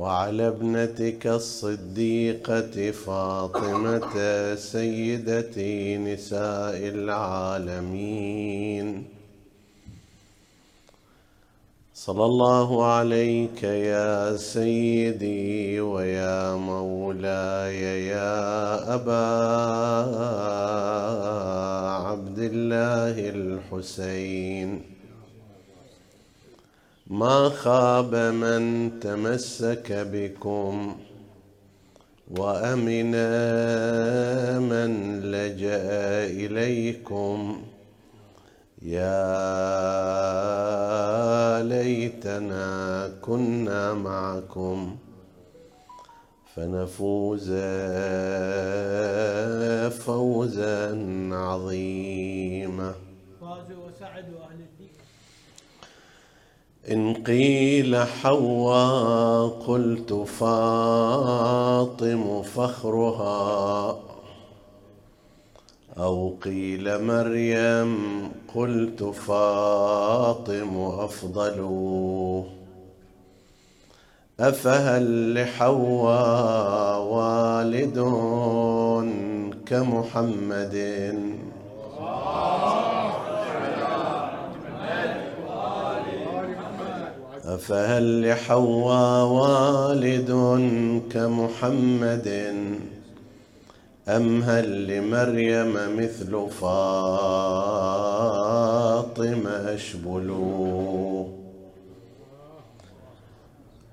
وعلى ابنتك الصديقة فاطمة سيدة نساء العالمين. صلى الله عليك يا سيدي ويا مولاي يا أبا عبد الله الحسين. ما خاب من تمسك بكم وأمن من لجأ إليكم. يا ليتنا كنا معكم فنفوز فوزا عظيما. إن قيل حواء قلت فاطم فخرها أو قيل مريم قلت فاطم أفضل أفهل لحواء والد كمحمد أفهل لحواء والد كمحمد؟ أم هل لمريم مثل فاطم أشبل؟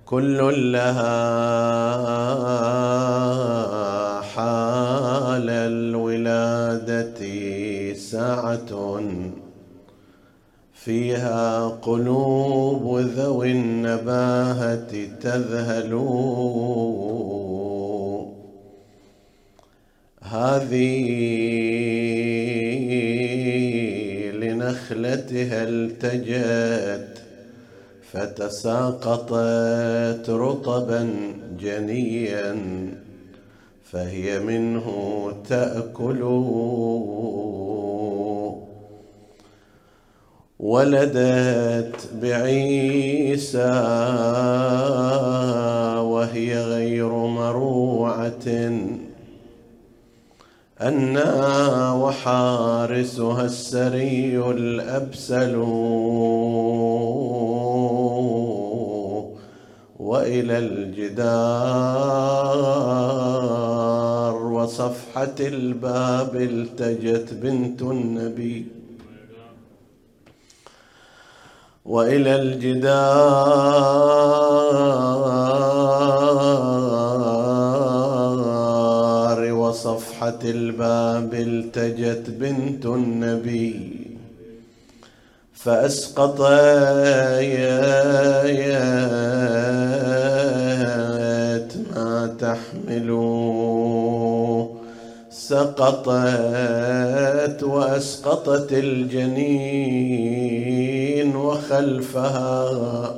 كل لها حال الولادة ساعة فيها قلوب ذوي النباهة تذهل هذه لنخلتها التجت فتساقطت رطبا جنيا فهي منه تأكل. ولدت بعيسى وهي غير مروعة. أنا وحارسها السري الأبسل وإلى الجدار وصفحة الباب التجت بنت النبي. وإلى الجدار وصفحة الباب التجت بنت النبي فأسقط ما تحمل سقطت وأسقطت الجنين وخلفها.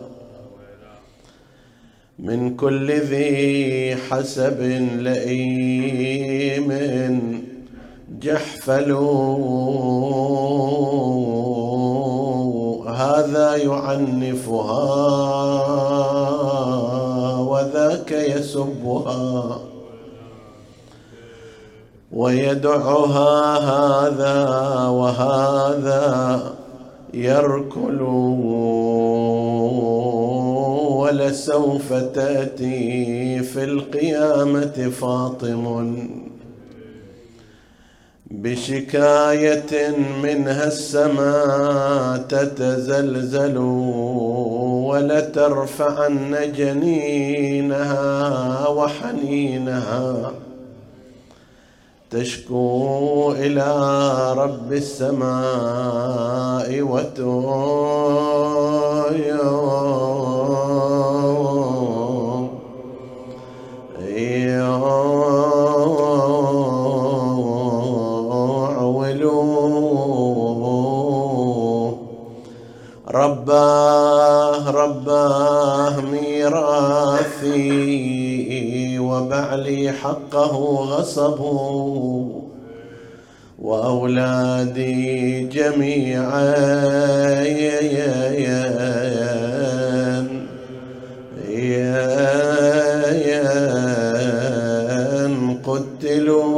من كل ذي حسب لئيم جحفل. هذا يعنفها وذاك يسبها. ويدعها هذا وهذا يركل ولسوف تأتي في القيامة فاطم بشكاية منها السماء تتزلزل ولترفعن جنينها وحنينها تشكو إلى رب السماء وتوم رباه رباه ميراثي. وتويو حقه غصبوا وأولادي جميعا. قتلوا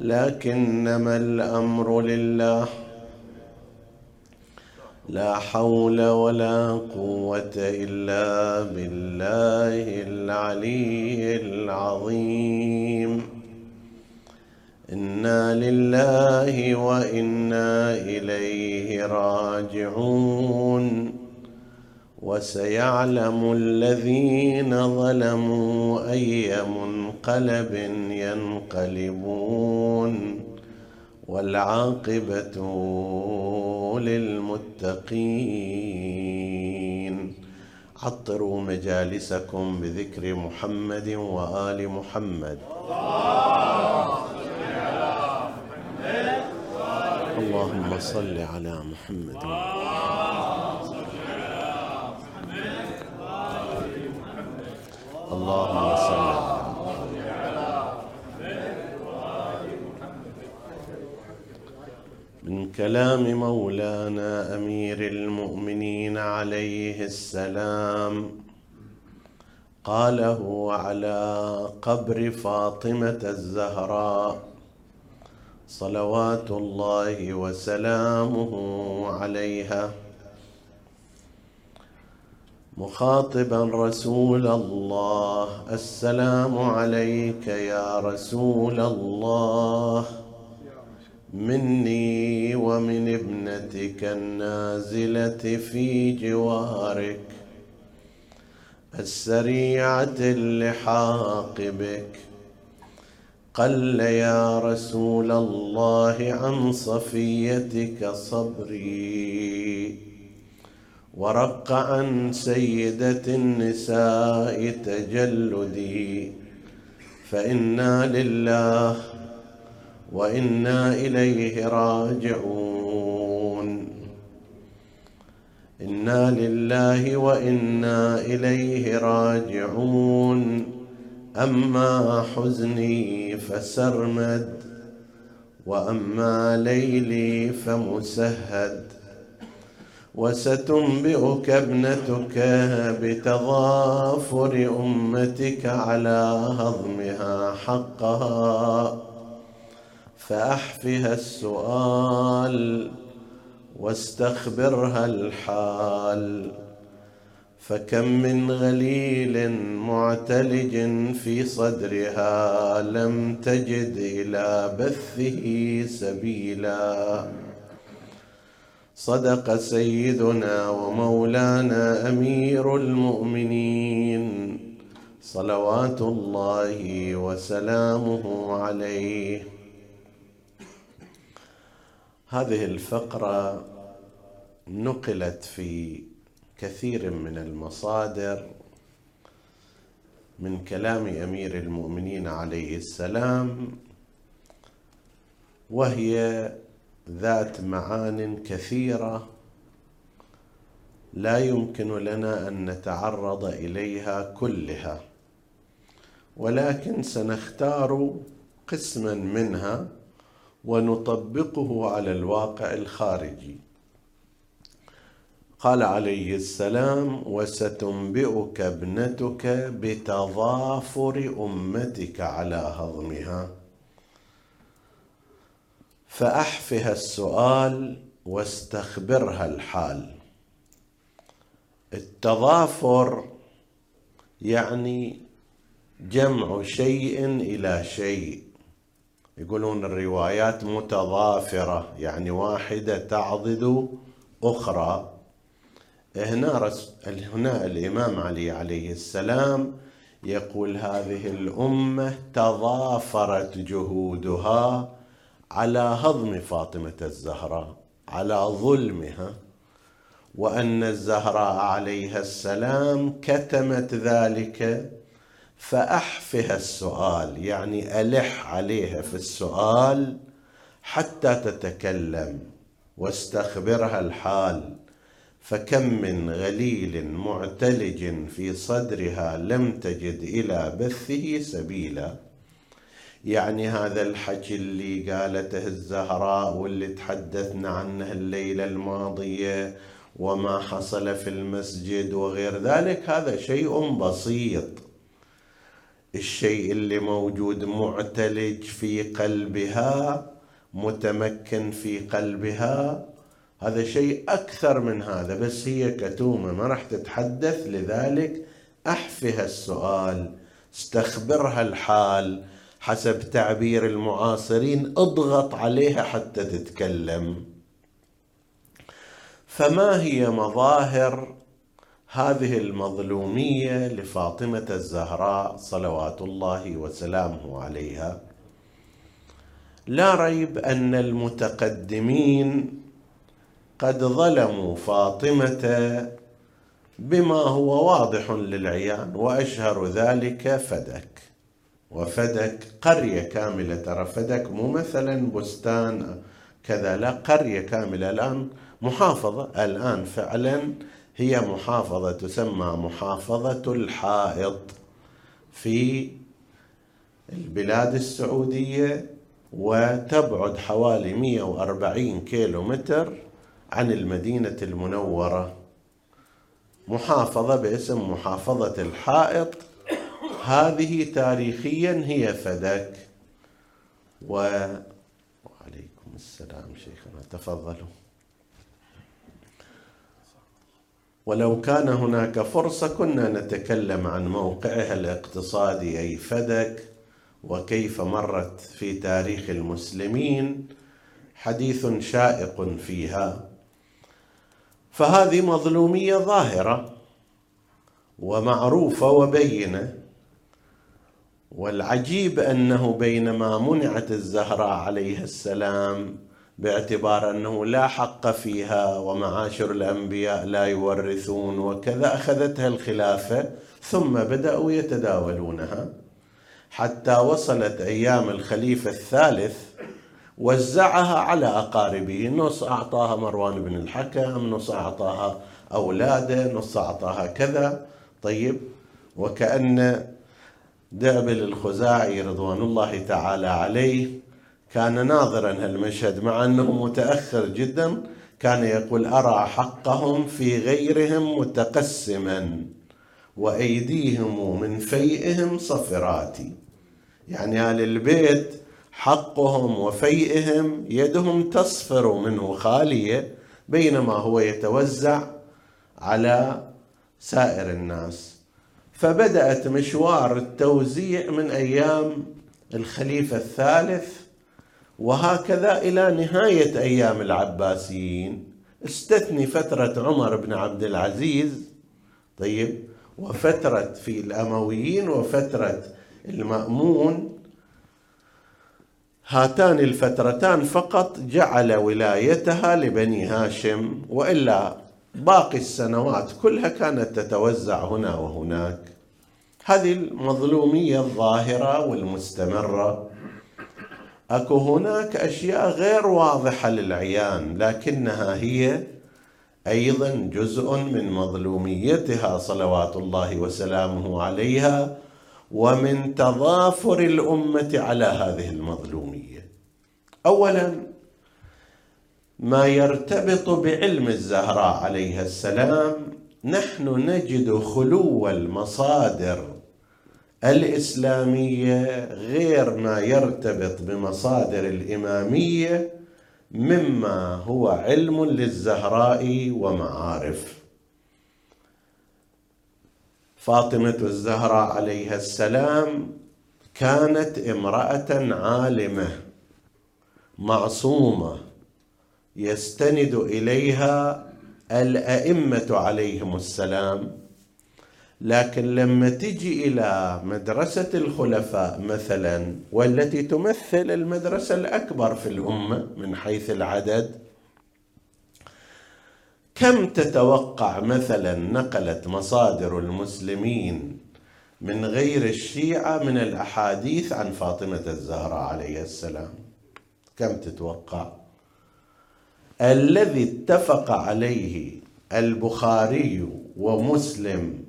لكنما الأمر لله. لا حول ولا قوة إلا بالله العلي العظيم. إنا لله وإنا إليه راجعون. وسيعلم الذين ظلموا أي منقلب ينقلبون. والعاقبة للمتقين. عطروا مجالسكم بذكر محمد وآل محمد. اللهم صل على محمد. اللهم صل من كلام مولانا أمير المؤمنين عليه السلام. قاله على قبر فاطمة الزهراء صلوات الله وسلامه عليها. مخاطبا رسول الله السلام عليك يا رسول الله. مني ومن ابنتك النازلة في جوارك السريعة اللحاق بك قل يا رسول الله عن صفيتك صبري ورق عن سيدة النساء تجلدي فإنا لله وإنا إليه راجعون. إنا لله وإنا إليه راجعون. أما حزني فسرمد وأما ليلي فمسهد. وستنبئك ابنتك بتضافر أمتك على هضمها حقها. فأحفها السؤال واستخبرها الحال. فكم من غليل معتلج في صدرها لم تجد إلى بثه سبيلا. صدق سيدنا ومولانا أمير المؤمنين صلوات الله وسلامه عليه. هذه الفقرة نقلت في كثير من المصادر من كلام أمير المؤمنين عليه السلام وهي ذات معان كثيرة لا يمكن لنا أن نتعرض إليها كلها ولكن سنختار قسما منها ونطبقه على الواقع الخارجي. قال عليه السلام وستنبئك ابنتك بتضافر أمتك على هضمها. فأحفها السؤال واستخبرها الحال. التضافر يعني جمع شيء إلى شيء. يقولون الروايات متضافرة يعني واحدة تعضد أخرى. هنا رس... هنا الإمام علي عليه السلام يقول هذه الأمة تضافرت جهودها على هضم فاطمة الزهراء على ظلمها وأن الزهراء عليها السلام كتمت ذلك فاحفها السؤال يعني ألح عليها في السؤال حتى تتكلم واستخبرها الحال. فكم من غليل معتلج في صدرها لم تجد إلى بثه سبيلا. يعني هذا الحكي اللي قالته الزهراء واللي تحدثنا عنه الليلة الماضية وما حصل في المسجد وغير ذلك هذا شيء بسيط. الشيء اللي موجود معتلج في قلبها متمكن في قلبها هذا شيء أكثر من هذا بس هي كتومة ما راح تتحدث. لذلك أحفها السؤال استخبرها الحال حسب تعبير المعاصرين اضغط عليها حتى تتكلم. فما هي مظاهر هذه المظلومية لفاطمة الزهراء صلوات الله وسلامه عليها. لا ريب أن المتقدمين قد ظلموا فاطمة بما هو واضح للعيان وأشهر ذلك فدك. وفدك قرية كاملة. ترى فدك مو مثلا بستان كذا لا قرية كاملة الآن محافظة الآن فعلا هي محافظة تسمى محافظة الحائط في البلاد السعودية وتبعد حوالي 140 كيلو متر عن المدينة المنورة. محافظة باسم محافظة الحائط. هذه تاريخيا هي فدك. و... وعليكم السلام شيخنا تفضلوا. ولو كان هناك فرصة كنا نتكلم عن موقعها الاقتصادي أي فدك وكيف مرت في تاريخ المسلمين حديث شائق فيها. فهذه مظلومية ظاهرة ومعروفة وبينة والعجيب أنه بينما منعت الزهراء عليها السلام باعتبار أنه لا حق فيها ومعاشر الأنبياء لا يورثون وكذا أخذتها الخلافة ثم بدأوا يتداولونها. حتى وصلت أيام الخليفة الثالث وزعها على أقاربه نص أعطاها مروان بن الحكم نص أعطاها أولاده نص أعطاها كذا. طيب وكأن دعبل الخزاعي رضوان الله تعالى عليه كان ناظرا هالمشهد مع أنه متأخر جدا كان يقول أرى حقهم في غيرهم متقسما وأيديهم من فيئهم صفرات يعني آل البيت حقهم وفيئهم يدهم تصفر منه خالية بينما هو يتوزع على سائر الناس. فبدأت مشوار التوزيع من أيام الخليفة الثالث وهكذا إلى نهاية أيام العباسيين. استثني فترة عمر بن عبد العزيز. طيب وفترة في الأمويين وفترة المأمون. هاتان الفترتان فقط جعل ولايتها لبني هاشم وإلا باقي السنوات كلها كانت تتوزع هنا وهناك. هذه المظلومية الظاهرة والمستمرة. اكو هناك اشياء غير واضحة للعيان لكنها هي أيضا جزء من مظلوميتها صلوات الله وسلامه عليها ومن تضافر الامة على هذه المظلومية. اولا ما يرتبط بعلم الزهراء عليها السلام نحن نجد خلو المصادر الإسلامية غير ما يرتبط بمصادر الإمامية مما هو علم للزهراء ومعارف. فاطمة الزهراء عليها السلام كانت امرأة عالمة معصومة يستند إليها الأئمة عليهم السلام. لكن لما تجي إلى مدرسة الخلفاء مثلا والتي تمثل المدرسة الأكبر في الأمة من حيث العدد كم تتوقع مثلا نقلت مصادر المسلمين من غير الشيعة من الأحاديث عن فاطمة الزهراء عليه السلام؟ كم تتوقع؟ الذي اتفق عليه البخاري ومسلم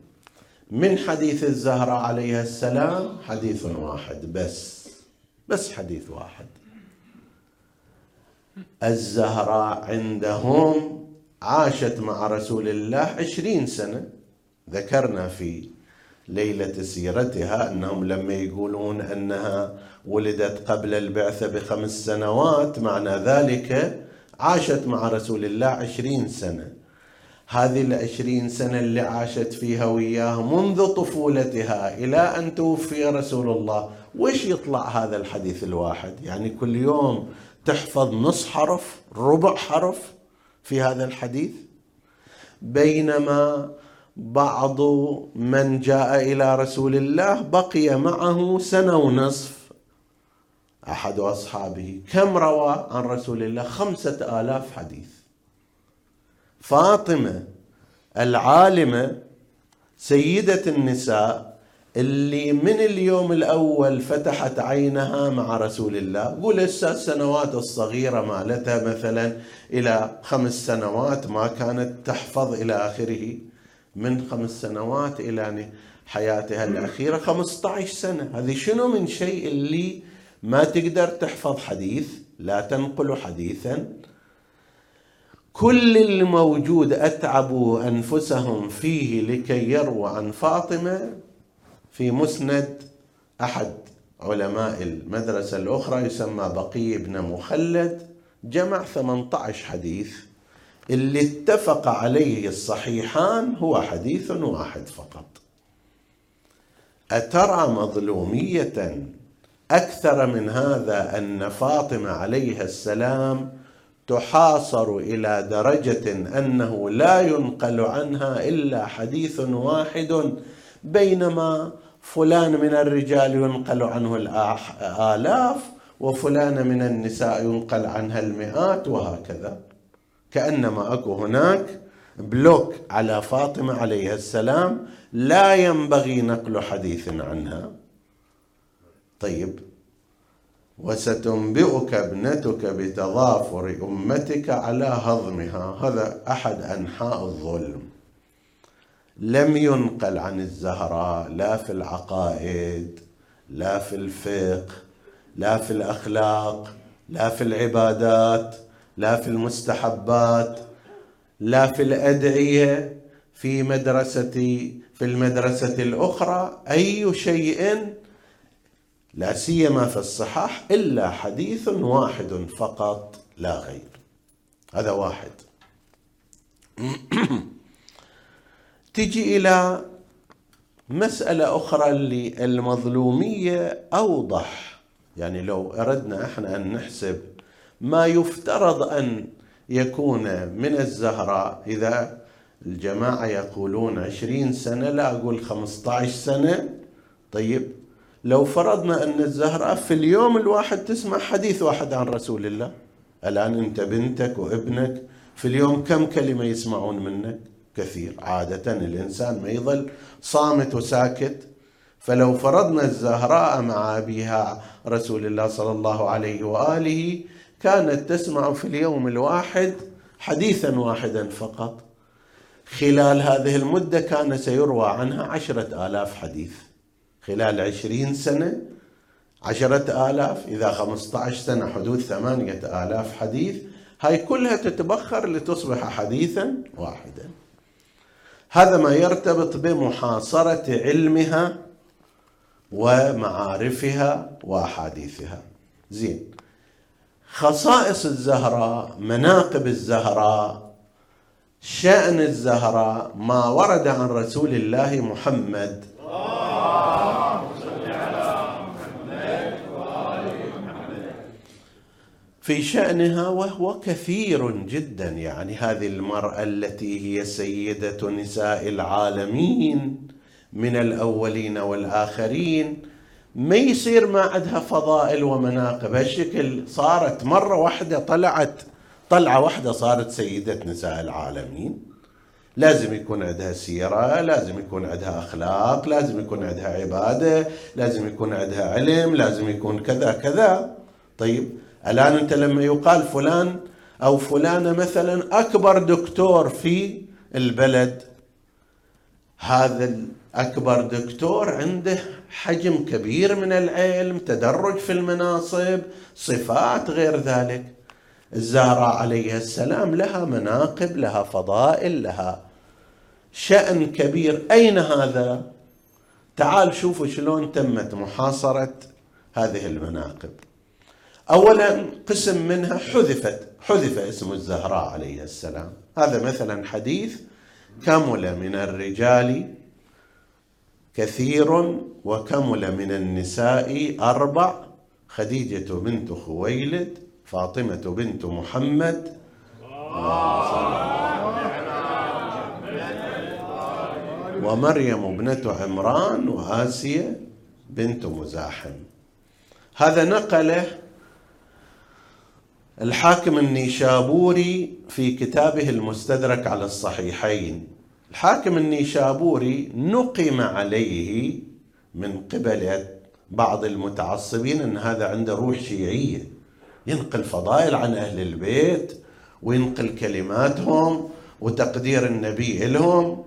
من حديث الزهراء عليها السلام حديث واحد بس بس حديث واحد. الزهراء عندهم عاشت مع رسول الله عشرين سنة. ذكرنا في ليلة سيرتها أنهم لما يقولون أنها ولدت قبل البعثة بخمس سنوات معنى ذلك عاشت مع رسول الله عشرين سنة. هذه العشرين سنة اللي عاشت فيها وياه منذ طفولتها إلى أن توفي رسول الله. وش يطلع هذا الحديث الواحد؟ يعني كل يوم تحفظ نص حرف ربع حرف في هذا الحديث؟ بينما بعض من جاء إلى رسول الله بقي معه سنة ونصف. أحد أصحابه. كم روى عن رسول الله؟ خمسة آلاف حديث. فاطمة العالمة سيدة النساء اللي من اليوم الأول فتحت عينها مع رسول الله. قول السنوات الصغيرة مالتها مثلا إلى خمس سنوات ما كانت تحفظ إلى آخره. من خمس سنوات إلى حياتها الأخيرة 15 سنة. هذه شنو من شيء اللي ما تقدر تحفظ حديث؟ لا تنقل حديثا. كل الموجود أتعبوا أنفسهم فيه لكي يروى عن فاطمة في مسند أحد علماء المدرسة الأخرى يسمى بقي بن مخلد جمع 18 حديث. اللي اتفق عليه الصحيحان هو حديث واحد فقط. أترى مظلومية أكثر من هذا أن فاطمة عليها السلام تحاصر إلى درجة أنه لا ينقل عنها إلا حديث واحد بينما فلان من الرجال ينقل عنه الآلاف وفلان من النساء ينقل عنها المئات وهكذا. كأنما أكو هناك بلوك على فاطمة عليها السلام لا ينبغي نقل حديث عنها. طيب وستنبئك ابنتك بتضافر أمتك على هضمها. هذا أحد أنحاء الظلم. لم ينقل عن الزهراء لا في العقائد لا في الفقه لا في الأخلاق لا في العبادات لا في المستحبات لا في الأدعية. في مدرسه في المدرسة الأخرى أي شيء لا سيما في الصحاح إلا حديث واحد فقط لا غير. هذا واحد. تجي إلى مسألة أخرى اللي المظلوميه أوضح. يعني لو أردنا إحنا أن نحسب ما يفترض أن يكون من الزهراء. إذا الجماعة يقولون عشرين سنة لا أقول خمسة عشر سنة. طيب لو فرضنا أن الزهراء في اليوم الواحد تسمع حديث واحد عن رسول الله. الآن أنت بنتك وابنك في اليوم كم كلمة يسمعون منك؟ كثير. عادة الإنسان ما يظل صامت وساكت. فلو فرضنا الزهراء مع أبيها رسول الله صلى الله عليه وآله كانت تسمع في اليوم الواحد حديثا واحدا فقط. خلال هذه المدة كان سيروى عنها عشرة آلاف حديث. خلال عشرين سنة عشرة آلاف إذا خمسة عشر سنة حدود ثمانية آلاف حديث. هاي كلها تتبخر لتصبح حديثا واحدا. هذا ما يرتبط بمحاصرة علمها ومعارفها وأحاديثها. زين. خصائص الزهراء مناقب الزهراء شأن الزهراء ما ورد عن رسول الله محمد في شأنها وهو كثير جدا يعني هذه المرأة التي هي سيدة نساء العالمين من الأولين والآخرين. ما يصير ما عندها فضائل ومناقب. هالشكل صارت مرة واحدة طلعت طلعة واحدة صارت سيدة نساء العالمين. لازم يكون عندها سيرة لازم يكون عندها أخلاق لازم يكون عندها عبادة لازم يكون عندها علم لازم يكون كذا كذا. طيب الآن أنت لما يقال فلان أو فلانة مثلا أكبر دكتور في البلد هذا الأكبر دكتور عنده حجم كبير من العلم تدرج في المناصب صفات غير ذلك. الزهراء عليها السلام لها مناقب لها فضائل لها شأن كبير. أين هذا؟ تعال شوفوا شلون تمت محاصرة هذه المناقب. أولا قسم منها حذفت حذف اسم الزهراء عليه السلام. هذا مثلا حديث كمل من الرجال كثير وكمل من النساء أربع. خديجة بنت خويلد فاطمة بنت محمد. ومريم ابنة عمران وآسية بنت مزاحم. هذا نقله الحاكم النيشابوري في كتابه المستدرك على الصحيحين. الحاكم النيشابوري نقم عليه من قبل بعض المتعصبين أن هذا عنده روح شيعية. ينقل فضائل عن أهل البيت وينقل كلماتهم وتقدير النبي لهم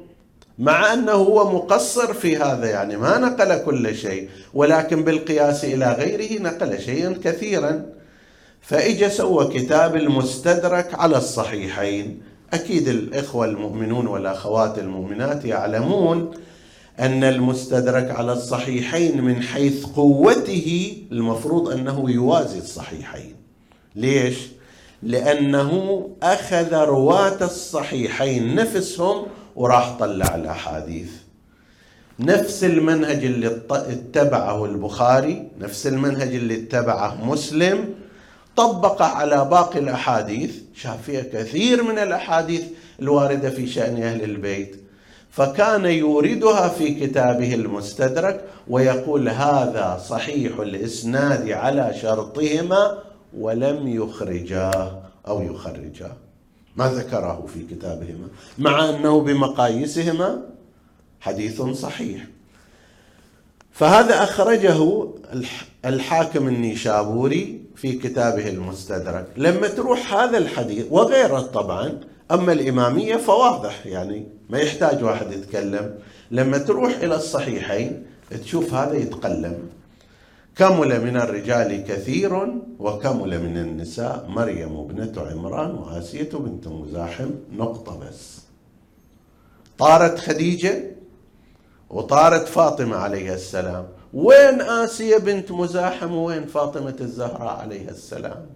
مع أنه هو مقصر في هذا يعني ما نقل كل شيء ولكن بالقياس إلى غيره نقل شيئا كثيرا. فاجى سوى كتاب المستدرك على الصحيحين. أكيد الإخوة المؤمنون والأخوات المؤمنات يعلمون أن المستدرك على الصحيحين من حيث قوته المفروض أنه يوازي الصحيحين. ليش؟ لأنه أخذ رواة الصحيحين نفسهم وراح طلع الأحاديث. نفس المنهج اللي اتبعه البخاري نفس المنهج اللي اتبعه مسلم طبق على باقي الأحاديث شاف فيها كثير من الأحاديث الواردة في شأن أهل البيت. فكان يوردها في كتابه المستدرك ويقول هذا صحيح الإسناد على شرطهما ولم يخرجاه أو يخرجاه. ما ذكره في كتابهما مع أنه بمقاييسهما حديث صحيح. فهذا أخرجه الحاكم النيشابوري في كتابه المستدرك. لما تروح هذا الحديث وغيره طبعا أما الإمامية فواضح يعني ما يحتاج واحد يتكلم. لما تروح إلى الصحيحين تشوف هذا يتقلم. كمل من الرجال كثير وكمل من النساء مريم ابنة عمران وآسية بنت مزاحم. نقطة بس. طارت خديجة وطارت فاطمة عليها السلام. وين آسية بنت مزاحم وين فاطمة الزهراء عليها السلام؟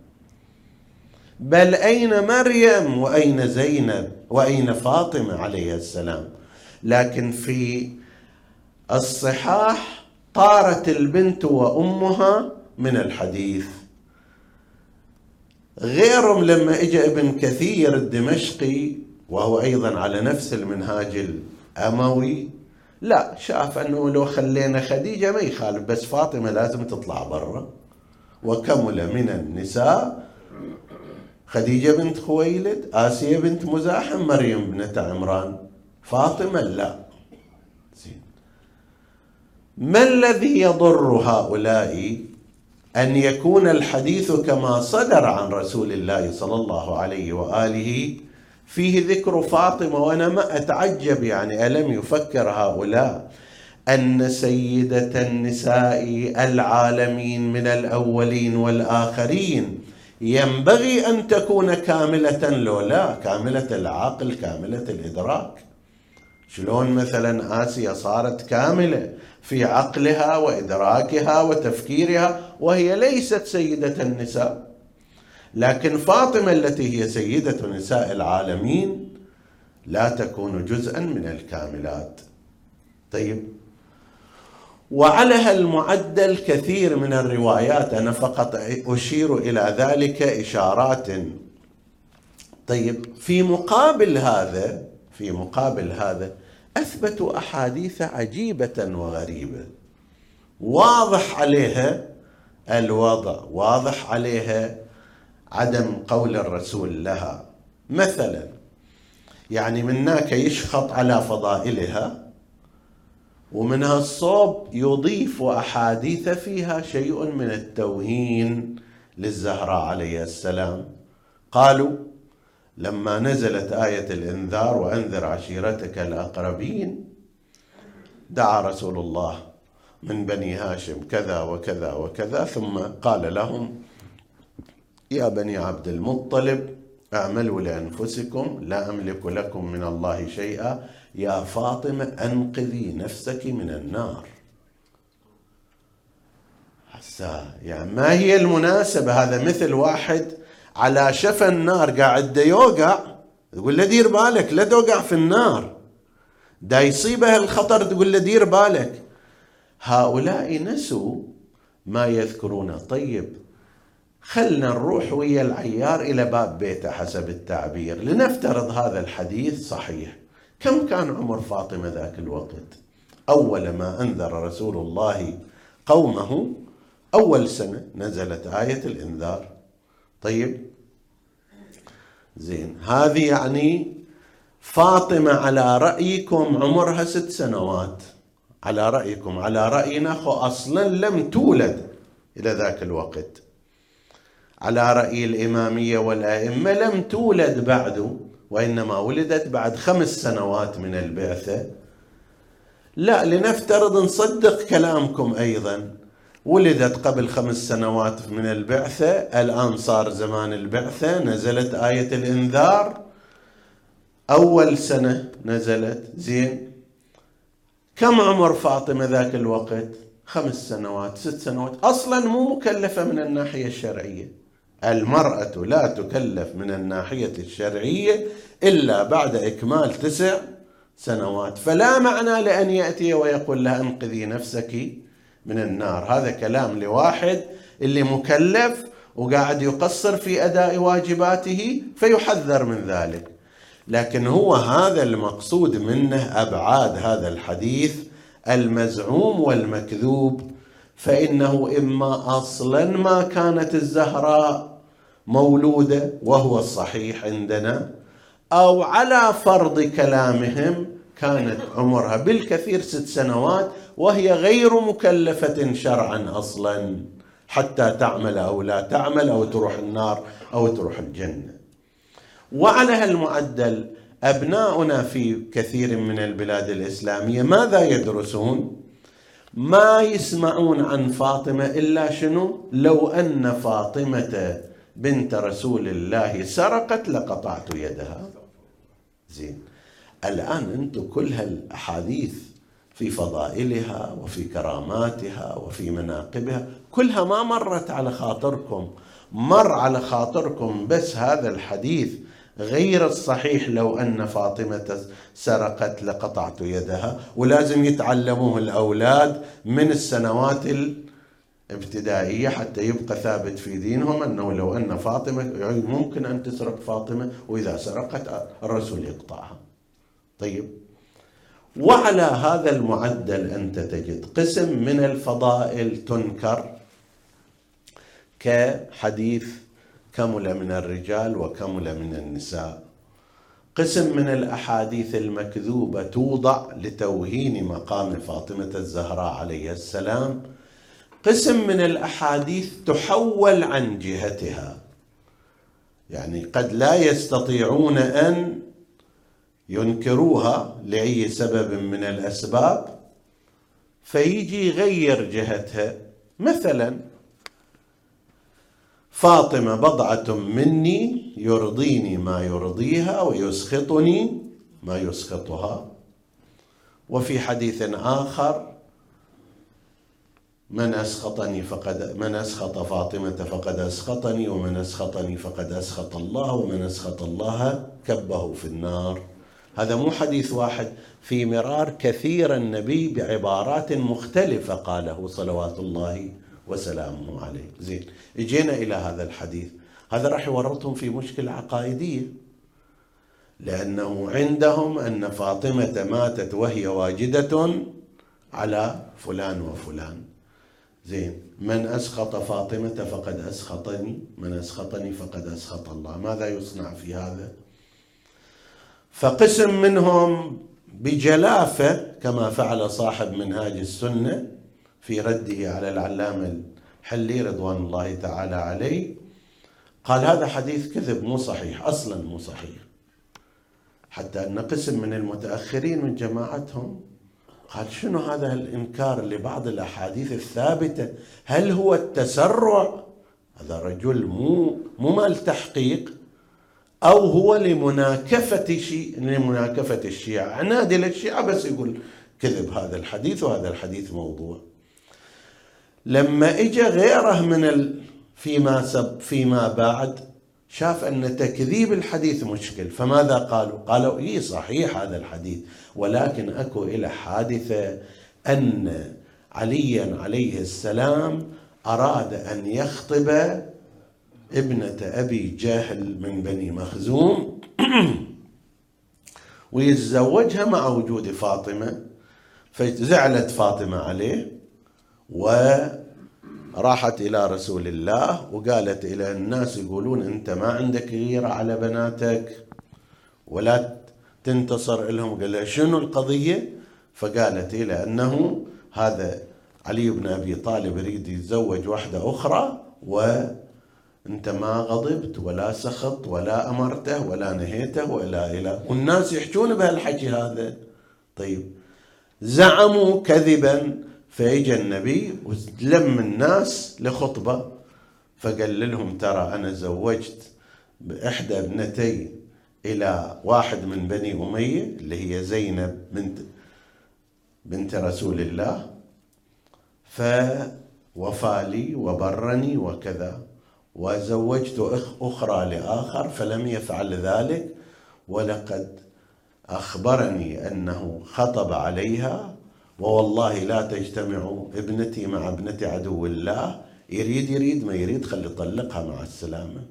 بل أين مريم وأين زينب وأين فاطمة عليها السلام؟ لكن في الصحاح طارت البنت وأمها من الحديث. غيرهم لما اجى ابن كثير الدمشقي وهو أيضا على نفس المنهاج الأموي لا شاف أنه لو خلينا خديجة ما يخالف بس فاطمة لازم تطلع برا. وكمل من النساء؟ خديجة بنت خويلد آسيا بنت مزاحم مريم بنت عمران. فاطمة لا. ما الذي يضر هؤلاء أن يكون الحديث كما صدر عن رسول الله صلى الله عليه وآله فيه ذكر فاطمة وأنا ما أتعجب يعني ألم يفكر هؤلاء؟ أن سيدة النساء العالمين من الأولين والآخرين ينبغي أن تكون كاملة لو لا كاملة العقل كاملة الإدراك. شلون مثلا آسيا صارت كاملة في عقلها وإدراكها وتفكيرها وهي ليست سيدة النساء؟ لكن فاطمة التي هي سيدة نساء العالمين لا تكون جزءا من الكاملات. طيب. وعلى هالمعدل كثير من الروايات. أنا فقط أشير إلى ذلك إشارات. طيب. في مقابل هذا في مقابل هذا اثبتوا أحاديث عجيبة وغريبة. واضح عليها الوضع واضح عليها عدم قول الرسول لها. مثلا يعني من هناك يشخط على فضائلها ومنها الصوب يضيف أحاديث فيها شيء من التوهين للزهراء عليه السلام. قالوا لما نزلت آية الإنذار وأنذر عشيرتك الأقربين دعا رسول الله من بني هاشم كذا وكذا وكذا ثم قال لهم يا بني عبد المطلب أعملوا لأنفسكم لا أملك لكم من الله شيئا. يا فاطمة أنقذي نفسك من النار. حسا يعني ما هي المناسبة؟ هذا مثل واحد على شفا النار قاعد يوقع تقول له دير بالك لا توقع في النار. دا يصيبه الخطر تقول له دير بالك. هؤلاء نسوا ما يذكرونه طيب خلنا نروح ويا العيار إلى باب بيته حسب التعبير لنفترض هذا الحديث صحيح. كم كان عمر فاطمة ذاك الوقت؟ أول ما أنذر رسول الله قومه أول سنة نزلت آية الإنذار. طيب. زين. هذه يعني فاطمة على رأيكم عمرها ست سنوات. على رأيكم. على رأينا أصلا لم تولد إلى ذاك الوقت. على رأي الإمامية والأئمة لم تولد بعد وإنما ولدت بعد خمس سنوات من البعثة. لا لنفترض نصدق كلامكم أيضا. ولدت قبل خمس سنوات من البعثة الآن صار زمان البعثة نزلت آية الإنذار. أول سنة نزلت زين. كم عمر فاطمة ذاك الوقت؟ خمس سنوات ست سنوات. أصلا مو مكلفة من الناحية الشرعية. المرأة لا تكلف من الناحية الشرعية إلا بعد إكمال تسع سنوات. فلا معنى لأن يأتي ويقول لها أنقذي نفسك من النار. هذا كلام لواحد اللي مكلف وقاعد يقصر في أداء واجباته فيحذر من ذلك. لكن هو هذا المقصود منه أبعاد هذا الحديث المزعوم والمكذوب. فإنه إما أصلا ما كانت الزهراء مولودة وهو الصحيح عندنا أو على فرض كلامهم كانت عمرها بالكثير ست سنوات وهي غير مكلفة شرعا أصلا حتى تعمل أو لا تعمل أو تروح النار أو تروح الجنة وعلى هالمعدل أبناؤنا في كثير من البلاد الإسلامية ماذا يدرسون؟ ما يسمعون عن فاطمة إلا شنو لو أن فاطمة بنت رسول الله سرقت لقطعت يدها. زين. الآن أنتم كل هالأحاديث في فضائلها وفي كراماتها وفي مناقبها كلها ما مرت على خاطركم. مر على خاطركم بس هذا الحديث غير الصحيح لو أن فاطمة سرقت لقطعت يدها. ولازم يتعلموه الأولاد من السنوات الابتدائية حتى يبقى ثابت في دينهم أنه لو أن فاطمة يعني ممكن أن تسرق فاطمة وإذا سرقت الرسول يقطعها. طيب. وعلى هذا المعدل أنت تجد قسم من الفضائل تنكر كحديث كمل من الرجال وكمل من النساء. قسم من الأحاديث المكذوبة توضع لتوهين مقام فاطمة الزهراء عليه السلام قسم من الأحاديث تحول عن جهتها. يعني قد لا يستطيعون أن ينكروها لأي سبب من الأسباب فيجي يغير جهتها. مثلا فاطمة بضعة مني يرضيني ما يرضيها ويسخطني ما يسخطها. وفي حديث آخر من أسخطني فقد من أسخط فاطمة فقد أسخطني ومن أسخطني فقد أسخط الله ومن أسخط الله كبه في النار. هذا مو حديث واحد في مرار كثير النبي بعبارات مختلفة قاله صلوات الله وسلامه عليه. زين اجينا إلى هذا الحديث. هذا راح يورطهم في مشكلة عقائدية. لأنه عندهم أن فاطمة ماتت وهي واجدة على فلان وفلان. زين. من أسخط فاطمة فقد أسخطني. من أسخطني فقد أسخط الله. ماذا يصنع في هذا؟ فقسم منهم بجلافة كما فعل صاحب منهاج السنة في رده على العلامة الحلي رضوان الله تعالى عليه. قال هذا حديث كذب مو صحيح أصلا مو صحيح. حتى أن قسم من المتأخرين من جماعتهم قال شنو هذا الإنكار لبعض الأحاديث الثابتة؟ هل هو التسرع؟ هذا رجل مو مو مال تحقيق أو هو لمناكفة شيء لمناكفة الشيعة. عناد الشيعه بس يقول كذب هذا الحديث وهذا الحديث موضوع. لما اجى غيره من ال... فيما سب فيما بعد شاف أن تكذيب الحديث مشكل فماذا قالوا؟ قالوا إي صحيح هذا الحديث ولكن أكو إلى حادثة أن عليا عليه السلام أراد أن يخطب ابنة أبي جهل من بني مخزوم ويتزوجها مع وجود فاطمة فزعلت فاطمة عليه وراحت إلى رسول الله وقالت إلى الناس يقولون أنت ما عندك غيره على بناتك. ولا تنتصر لهم قال لها شنو القضية؟ فقالت إلى أنه هذا علي بن أبي طالب يريد يتزوج واحدة أخرى وانت ما غضبت ولا سخط ولا أمرته ولا نهيته ولا إلى. والناس يحجون بهالحكي هذا. طيب. زعموا كذبا. فاجى النبي ولم الناس لخطبة فقال لهم ترى أنا زوجت بإحدى ابنتي إلى واحد من بني أمية اللي هي زينب بنت بنت رسول الله فوفى لي وبرني وكذا وزوجت أخرى لآخر فلم يفعل ذلك ولقد أخبرني أنه خطب عليها ووالله لا تجتمع ابنتي مع ابنة عدو الله. يريد يريد ما يريد خلي يطلقها مع السلامة.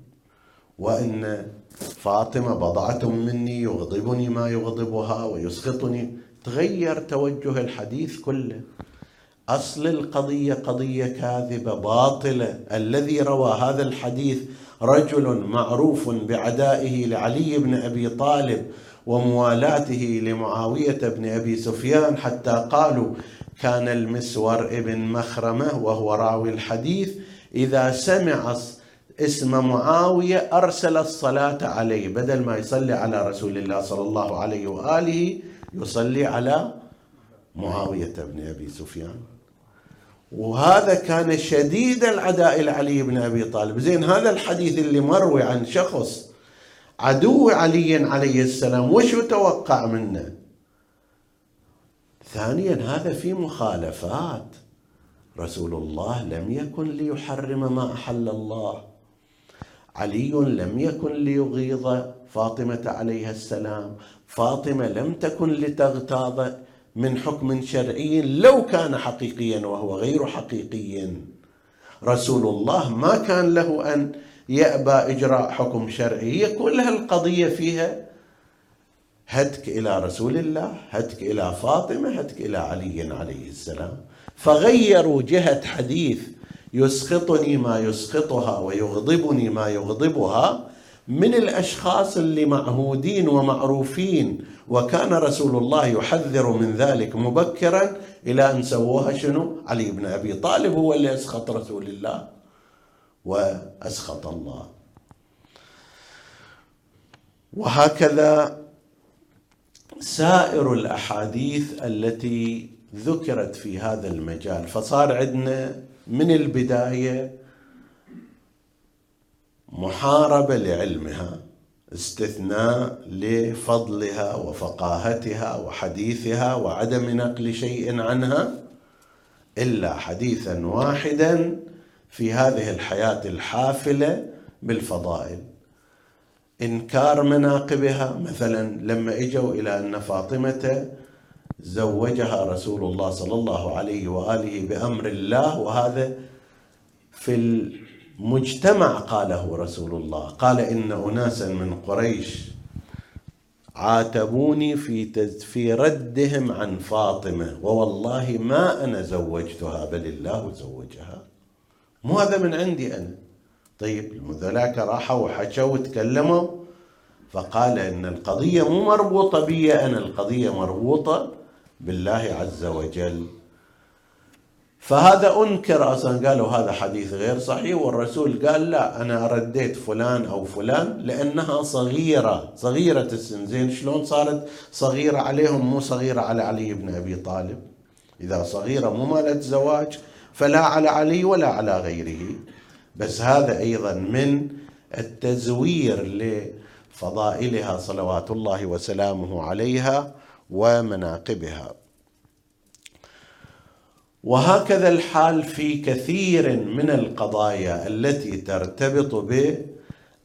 وإن فاطمة بضعة مني يغضبني ما يغضبها ويسخطني. تغير توجه الحديث كله. أصل القضية قضية كاذبة باطلة. الذي روى هذا الحديث رجل معروف بعدائه لعلي بن أبي طالب وموالاته لمعاوية بن أبي سفيان حتى قالوا كان المسور ابن مخرمة وهو راوي الحديث إذا سمع اسم معاوية أرسل الصلاة عليه بدل ما يصلي على رسول الله صلى الله عليه وآله يصلي على معاوية بن أبي سفيان. وهذا كان شديد العداء لعلي بن أبي طالب. زين هذا الحديث اللي مروي عن شخص عدو علي عليه السلام وش يتوقع منه؟ ثانيا هذا في مخالفات. رسول الله لم يكن ليحرم ما أحل الله. علي لم يكن ليغيظ فاطمة عليها السلام. فاطمة لم تكن لتغتاظ من حكم شرعي لو كان حقيقيا وهو غير حقيقي. رسول الله ما كان له أن يأبى إجراء حكم شرعي. هي كلها القضية فيها هتك إلى رسول الله هتك إلى فاطمة هتك إلى علي عليه السلام. فغيروا جهة حديث يسخطني ما يسخطها ويغضبني ما يغضبها من الأشخاص اللي معهودين ومعروفين وكان رسول الله يحذر من ذلك مبكرا إلى أن سووها شنو؟ علي بن أبي طالب هو اللي أسخط رسول الله. وأسخط الله. وهكذا سائر الأحاديث التي ذكرت في هذا المجال. فصار عندنا من البداية محاربة لعلمها استثناء لفضلها وفقاهتها وحديثها وعدم نقل شيء عنها إلا حديثا واحدا في هذه الحياة الحافلة بالفضائل. إنكار مناقبها مثلا لما إجوا إلى أن فاطمة زوجها رسول الله صلى الله عليه وآله بأمر الله وهذا في المجتمع قاله رسول الله. قال إن اناسا من قريش عاتبوني في في ردهم عن فاطمة ووالله ما أنا زوجتها بل الله زوجها. مو هذا من عندي أنا. طيب ذلاك راحوا وحكوا وتكلموا. فقال إن القضية مو مربوطة بي أنا القضية مربوطة بالله عز وجل. فهذا أنكر أصلا قالوا هذا حديث غير صحيح والرسول قال لا أنا رديت فلان أو فلان لأنها صغيرة. صغيرة السن زين شلون صارت؟ صغيرة عليهم مو صغيرة على علي بن أبي طالب. إذا صغيرة مو مالت زواج فلا على علي ولا على غيره. بس هذا أيضا من التزوير لفضائلها صلوات الله وسلامه عليها ومناقبها. وهكذا الحال في كثير من القضايا التي ترتبط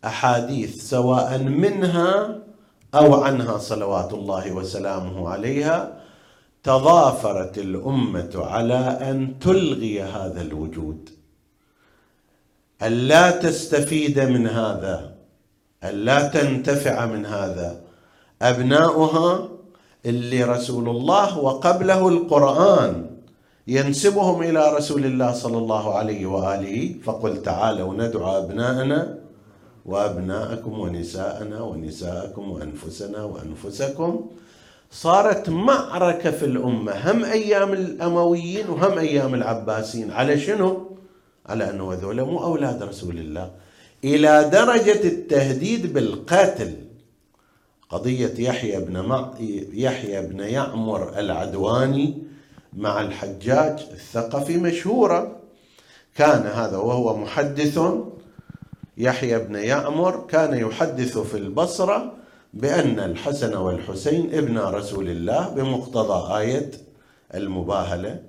بأحاديث سواء منها أو عنها صلوات الله وسلامه عليها تضافرت الأمة على أن تلغي هذا الوجود. الا تستفيد من هذا الا تنتفع من هذا. أبناؤها اللي رسول الله وقبله القرآن ينسبهم إلى رسول الله صلى الله عليه وآله فقل تعالوا ندعو أبناءنا وأبناءكم ونساءنا ونساءكم وأنفسنا وأنفسكم. صارت معركة في الأمة. هم أيام الأمويين وهم أيام العباسيين. على شنو؟ على أنه هذول مو أولاد رسول الله. إلى درجة التهديد بالقتل. قضية يحيى بن مع... يحيى بن يعمر العدواني مع الحجاج الثقفي مشهورة. كان هذا وهو محدث. يحيى بن يأمر كان يحدث في البصرة. بأن الحسن والحسين ابن رسول الله بمقتضى آية المباهلة.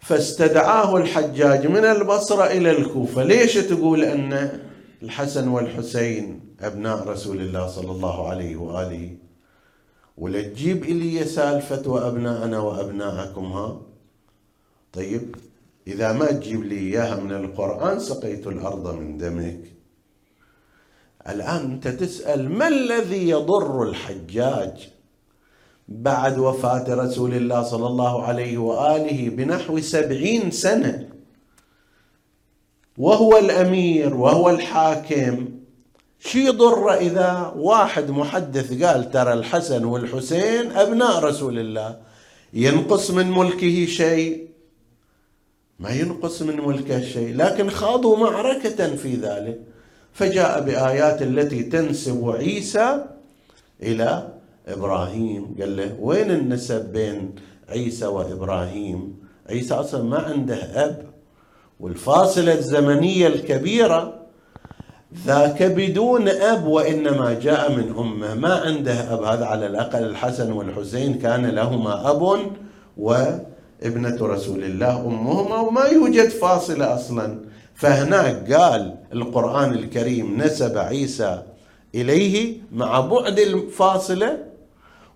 فاستدعاه الحجاج من البصرة إلى الكوفة. ليش تقول أن الحسن والحسين أبناء رسول الله صلى الله عليه وآله؟ ولا تجيب إلي سالفة وأبناءنا وأبناءكم ها؟ طيب إذا ما تجيب لي إياها من القرآن سقيت الأرض من دمك. الآن أنت تسأل ما الذي يضر الحجاج بعد وفاة رسول الله صلى الله عليه وآله بنحو سبعين سنة؟ وهو الأمير وهو الحاكم. شو يضر إذا واحد محدث قال ترى الحسن والحسين أبناء رسول الله ينقص من ملكه شيء؟ ما ينقص من ملكه شيء لكن خاضوا معركة في ذلك. فجاء بآيات التي تنسب عيسى إلى إبراهيم. قال له وين النسب بين عيسى وإبراهيم؟ عيسى أصلا ما عنده أب والفاصلة الزمنية الكبيرة ذاك بدون أب وإنما جاء من أمه. ما عنده أب؟ هذا على الأقل الحسن والحسين كان لهما أب وابنة رسول الله أمهما وما يوجد فاصلة أصلا. فهناك قال القرآن الكريم نسب عيسى إليه مع بعد الفاصلة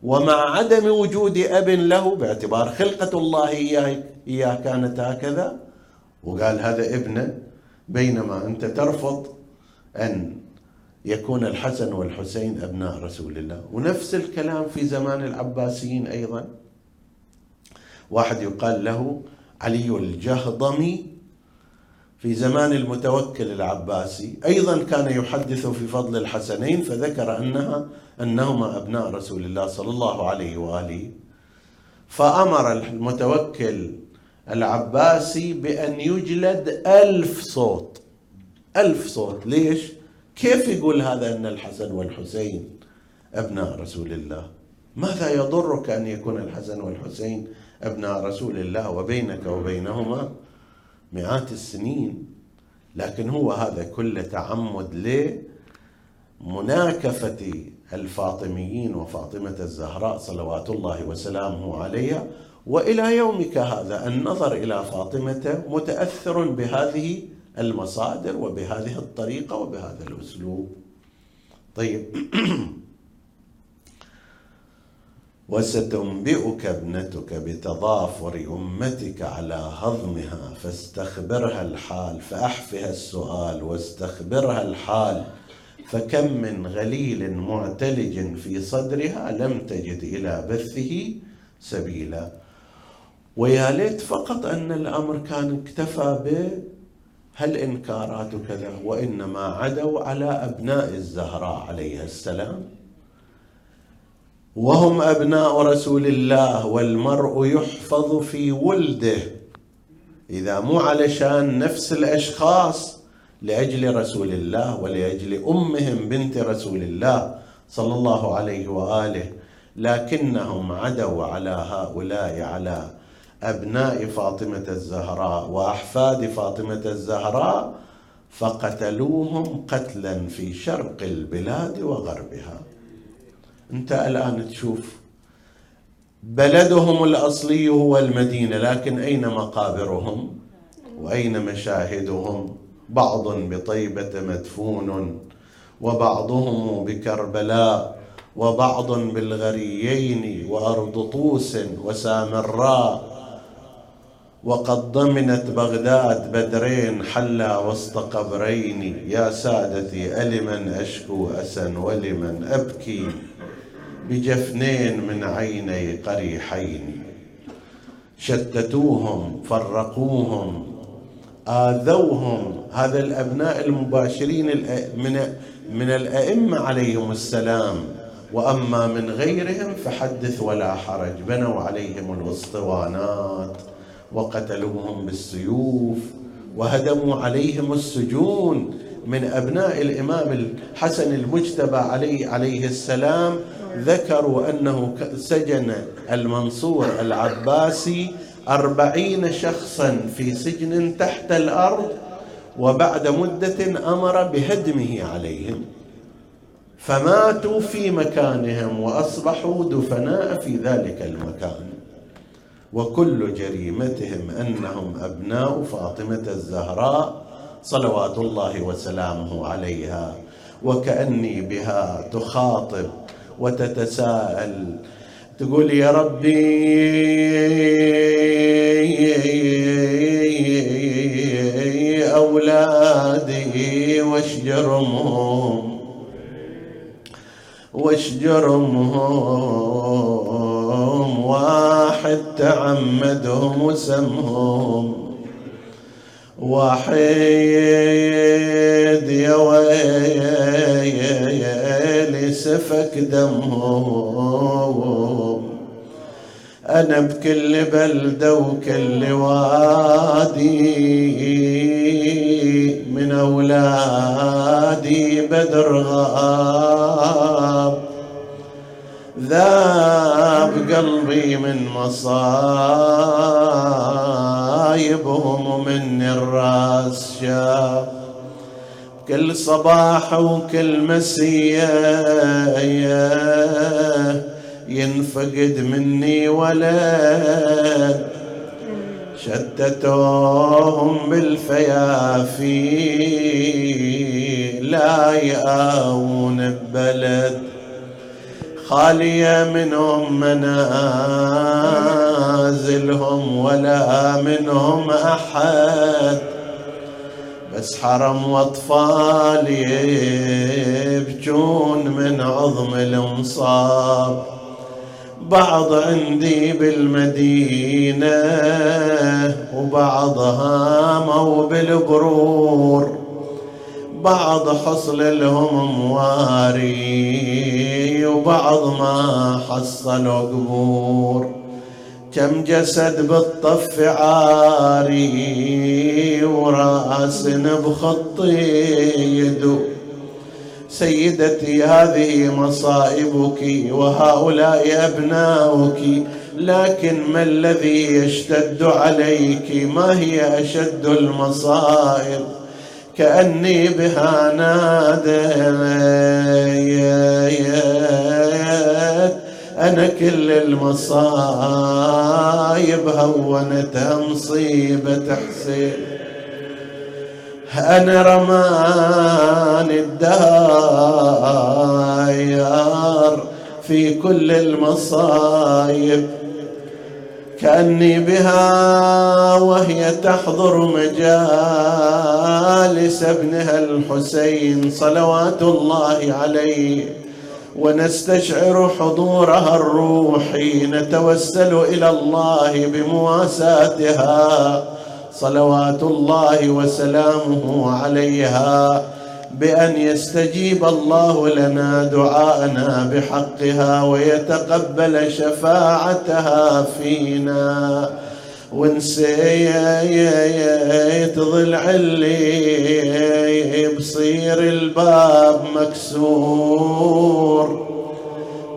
ومع عدم وجود أب له باعتبار خلقة الله إياه, إياه كانت هكذا. وقال هذا ابنه بينما أنت ترفض أن يكون الحسن والحسين أبناء رسول الله. ونفس الكلام في زمان العباسيين أيضا. واحد يقال له علي الجهضمي في زمان المتوكل العباسي. أيضا كان يحدث في فضل الحسنين فذكر أنها أنهما أبناء رسول الله صلى الله عليه وآله. فأمر المتوكل العباسي بأن يجلد ألف صوت. ألف صوت. ليش؟ كيف يقول هذا أن الحسن والحسين أبناء رسول الله؟ ماذا يضرك أن يكون الحسن والحسين أبناء رسول الله وبينك وبينهما؟ مئات السنين. لكن هو هذا كله تعمد لمناكفة الفاطميين وفاطمة الزهراء صلوات الله وسلامه عليها. وإلى يومك هذا النظر إلى فاطمة متأثر بهذه المصادر وبهذه الطريقة وبهذا الأسلوب. طيب. وستنبئك ابنتك بتضافر أمتك على هضمها فاستخبرها الحال فأحفها السؤال واستخبرها الحال فكم من غليل معتلج في صدرها لم تجد إلى بثه سبيلا. ويا ليت فقط أن الأمر كان اكتفى ب هل إنكارات كذا وإنما عدوا على أبناء الزهراء عليها السلام. وهم أبناء رسول الله والمرء يحفظ في ولده. إذا مو علشان نفس الأشخاص لأجل رسول الله ولأجل أمهم بنت رسول الله صلى الله عليه وآله. لكنهم عدوا على هؤلاء على أبناء فاطمة الزهراء وأحفاد فاطمة الزهراء فقتلوهم قتلا في شرق البلاد وغربها. انت الان تشوف بلدهم الأصلي هو المدينة لكن أين مقابرهم؟ وأين مشاهدهم؟ بعض بطيبة مدفون وبعضهم بكربلاء وبعض بالغريين وأرض طوس وسامراء. وقد ضمنت بغداد بدرين حلا وسط قبرين. يا سادتي ألمن أشكو أسا ولمن أبكي؟ بجفنين من عيني قريحين. شتتوهم فرقوهم آذوهم. هذا الأبناء المباشرين من من الأئمة عليهم السلام. وأما من غيرهم فحدث ولا حرج. بنوا عليهم الاسطوانات وقتلوهم بالسيوف. وهدموا عليهم السجون. من أبناء الإمام الحسن المجتبى عليه عليه السلام ذكروا أنه سجن المنصور العباسي أربعين شخصا في سجن تحت الأرض وبعد مدة أمر بهدمه عليهم. فماتوا في مكانهم وأصبحوا دفناء في ذلك المكان. وكل جريمتهم أنهم أبناء فاطمة الزهراء صلوات الله وسلامه عليها. وكأني بها تخاطب وتتساءل. تقول يا ربي أولادي وش جرمهم؟ وش جرمهم؟ واحد تعمدهم وسمهم. واحد يا ويلي سفك دمهم أنا بكل بلدة وكل وادي من أولادي بدر غاب. ذاب قلبي من مصايبهم ومن الراس شاب كل صباح وكل مسيه ينفقد مني ولد شتتوهم بالفيافي. لا يآون ببلد خالية منهم منازلهم ولا منهم أحد. بس حرم واطفال يبجون من عظم المصاب بعض عندي بالمدينة وبعضها مو بالقرور. بعض حصل لهم مواري وبعض ما حصلوا قبور. كم جسد بالطف عاري وراس بخط يدو سيدتي هذه مصائبك وهؤلاء أبناؤك لكن ما الذي يشتد عليك؟ ما هي أشد المصائب؟ كأني بها ناديت. أنا كل المصايب هونتها مصيبة حسين أنا رمان الداير في كل المصايب. كأني بها وهي تحضر مجالس ابنها الحسين صلوات الله عليه. ونستشعر حضورها الروحي. نتوسل إلى الله بمواساتها. صلوات الله وسلامه عليها. بأن يستجيب الله لنا دعاءنا بحقها ويتقبل شفاعتها فينا. ونسيت ضلع اللي بصير الباب مكسور.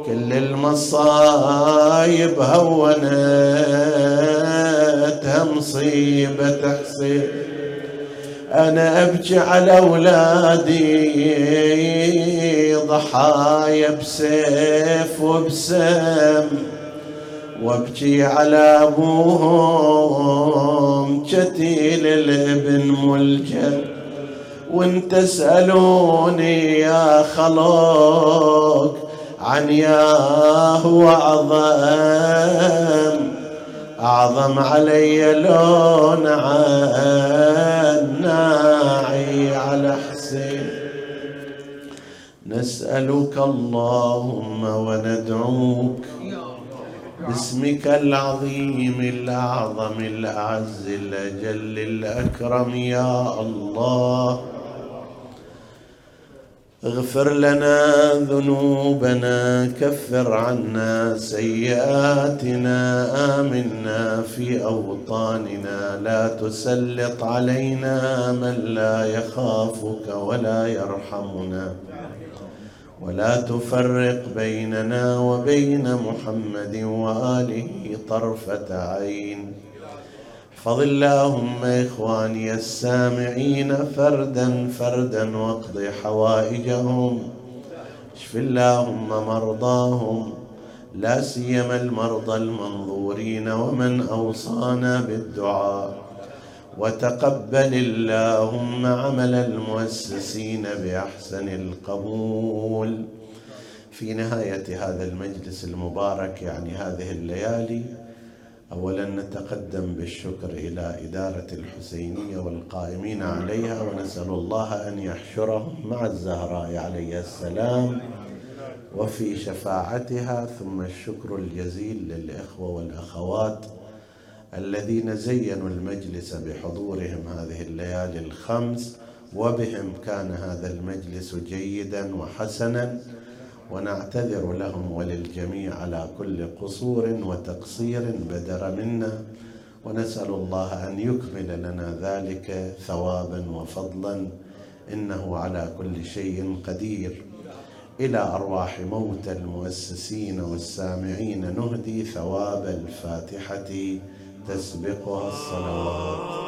كل المصايب هونتها مصيبة حسين أنا أبكي على أولادي ضحايا بسيف وبسم. وابكي على أبوهم كتيل الابن ملجم وان تسألوني يا خلق عن يا هو أعظم علي لون ناعي على حسين. نسألك اللهم وندعوك باسمك العظيم الأعظم الأعز الأجل الأكرم يا الله. اغفر لنا ذنوبنا كفر عنا سيئاتنا آمنا في أوطاننا. لا تسلط علينا من لا يخافك ولا يرحمنا. ولا تفرق بيننا وبين محمد وآله طرفة عين. احفظ اللهم إخواني السامعين فردا فردا واقض حوائجهم. اشف اللهم مرضاهم. لا سيما المرضى المنظورين ومن أوصانا بالدعاء. وتقبل اللهم عمل المؤسسين بأحسن القبول. في نهاية هذا المجلس المبارك يعني هذه الليالي اولا نتقدم بالشكر إلى إدارة الحسينية والقائمين عليها ونسأل الله أن يحشرهم مع الزهراء عليه السلام وفي شفاعتها. ثم الشكر الجزيل للإخوة والأخوات الذين زينوا المجلس بحضورهم هذه الليالي الخمس وبهم كان هذا المجلس جيدا وحسنا ونعتذر لهم وللجميع على كل قصور وتقصير بدر منا. ونسأل الله أن يكمل لنا ذلك ثوابا وفضلا إنه على كل شيء قدير. إلى أرواح موتى المؤسسين والسامعين نهدي ثواب الفاتحة. تسبقها الصلوات.